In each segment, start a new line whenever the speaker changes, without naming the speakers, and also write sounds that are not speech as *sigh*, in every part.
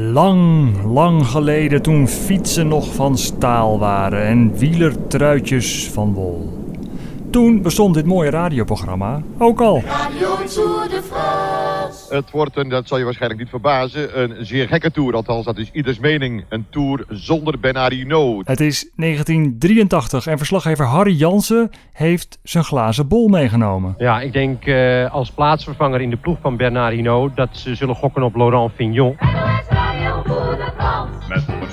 Lang, lang geleden toen fietsen nog van staal waren en wielertruitjes van wol. Toen bestond dit mooie radioprogramma ook al.
Radio Tour de France.
Het wordt een, dat zal je waarschijnlijk niet verbazen, een zeer gekke tour. Althans, dat is ieders mening. Een tour zonder Bernard Hinault.
Het is 1983 en verslaggever Harry Jansen heeft zijn glazen bol meegenomen.
Ja, ik denk eh, als plaatsvervanger in de ploeg van Bernard Hinault dat ze zullen gokken op Laurent Fignon.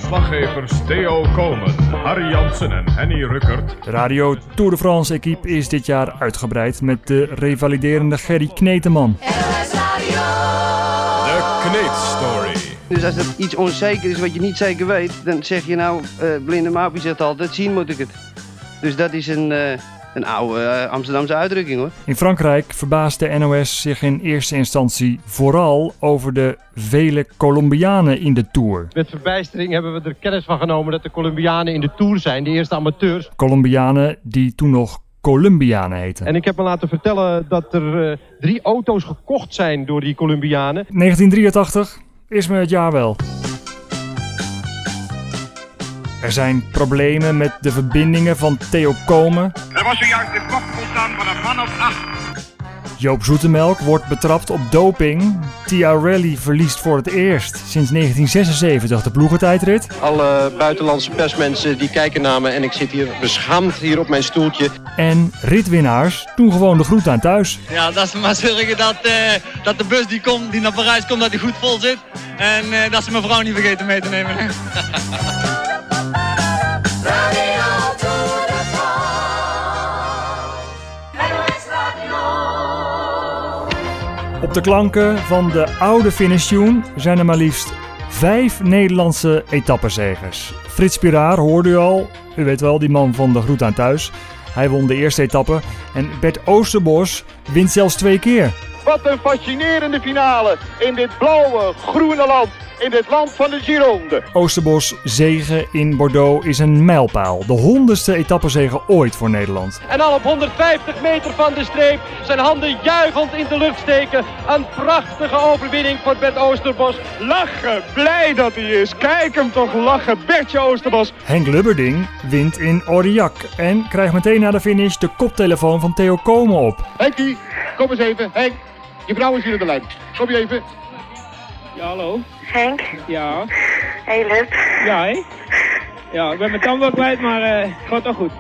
Verslaggevers Theo Komen, Harry Jansen en Henny Ruckert.
Radio Tour de France equipe is dit jaar uitgebreid met de revaliderende Gerry Kneteman.
De Kneedstory.
Dus als het iets onzeker is wat je niet zeker weet, dan zeg je nou, eh, blinde Mapie zegt altijd, zien moet ik het. Dus dat is een, eh, een oude eh, Amsterdamse uitdrukking hoor.
In Frankrijk verbaast de NOS zich in eerste instantie vooral over de vele Colombianen in de Tour.
Met verbijstering hebben we er kennis van genomen dat de Colombianen in de Tour zijn, de eerste amateurs.
Colombianen die toen nog Colombianen heten.
En ik heb me laten vertellen dat er eh, drie auto's gekocht zijn door die Colombianen.
1983 is me het jaar wel. Er zijn problemen met de verbindingen van Theo Komen.
Er was zojuist de kop ontstaan van een man of acht.
Joop Zoetemelk wordt betrapt op doping. Tia Rally verliest voor het eerst sinds 1976 de ploegentijdrit.
Alle buitenlandse persmensen die kijken naar me en ik zit hier beschaamd hier op mijn stoeltje.
En ritwinnaars doen gewoon de groet aan thuis.
Ja, dat ze maar zorgen dat, eh, dat de bus die, komt, die naar Parijs komt, dat die goed vol zit. En eh, dat ze mijn vrouw niet vergeten mee te nemen. *laughs*
Op de klanken van de oude finish tune zijn er maar liefst vijf Nederlandse etappenzegers. Frits Piraar hoorde u al, u weet wel, die man van de groet aan thuis. Hij won de eerste etappe en Bert Oosterbos wint zelfs twee keer.
Wat een fascinerende finale in dit blauwe, groene land. In dit land van de Gironde.
Oosterbos zegen in Bordeaux is een mijlpaal. De honderdste etappezege ooit voor Nederland.
En al op 150 meter van de streep zijn handen juichend in de lucht steken. Een prachtige overwinning voor Bert Oosterbos.
Lachen, blij dat hij is. Kijk hem toch lachen, Bertje Oosterbos.
Henk Lubberding wint in Aurillac en krijgt meteen na de finish de koptelefoon van Theo Komen op.
Henkie, kom eens even. Henk, je vrouw is hier aan de lijn. Kom je even.
Ja, hallo.
Henk,
Ja,
heel leuk.
ja, hè? Ja, ik ben mijn tand wel kwijt, maar eh het gaat toch goed.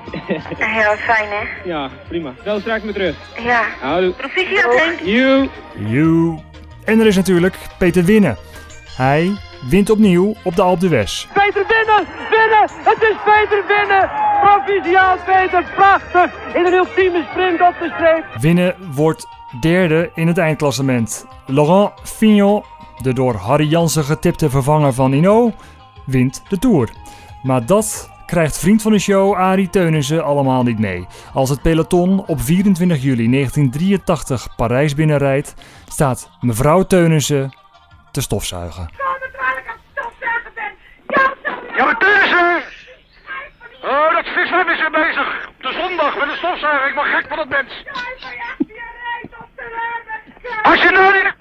Heel fijn, hè?
ja, prima. Bel straks weer terug.
Ja.
Houdoe.
Proficiat, Henk.
You.
You. En er is natuurlijk Peter Winnen. Hij wint opnieuw op de Alpe d'Huez.
Peter winnen, winnen. Het is Peter winnen. Proficiaal Peter, prachtig. In een ultieme sprint op de streep.
Winnen wordt derde in het eindklassement. Laurent Fignon, de door Harry Jansen getipte vervanger van Ino, wint de Tour. Maar dat krijgt vriend van de show Arie Teunissen allemaal niet mee. Als het peloton op 24 juli 1983 Parijs binnenrijdt, staat mevrouw Teunissen te stofzuigen.
Ja, maar Teunissen. Oh, dat viswem is weer bezig. Op de zondag met de stofzuiger. Ik word gek van het mens. Als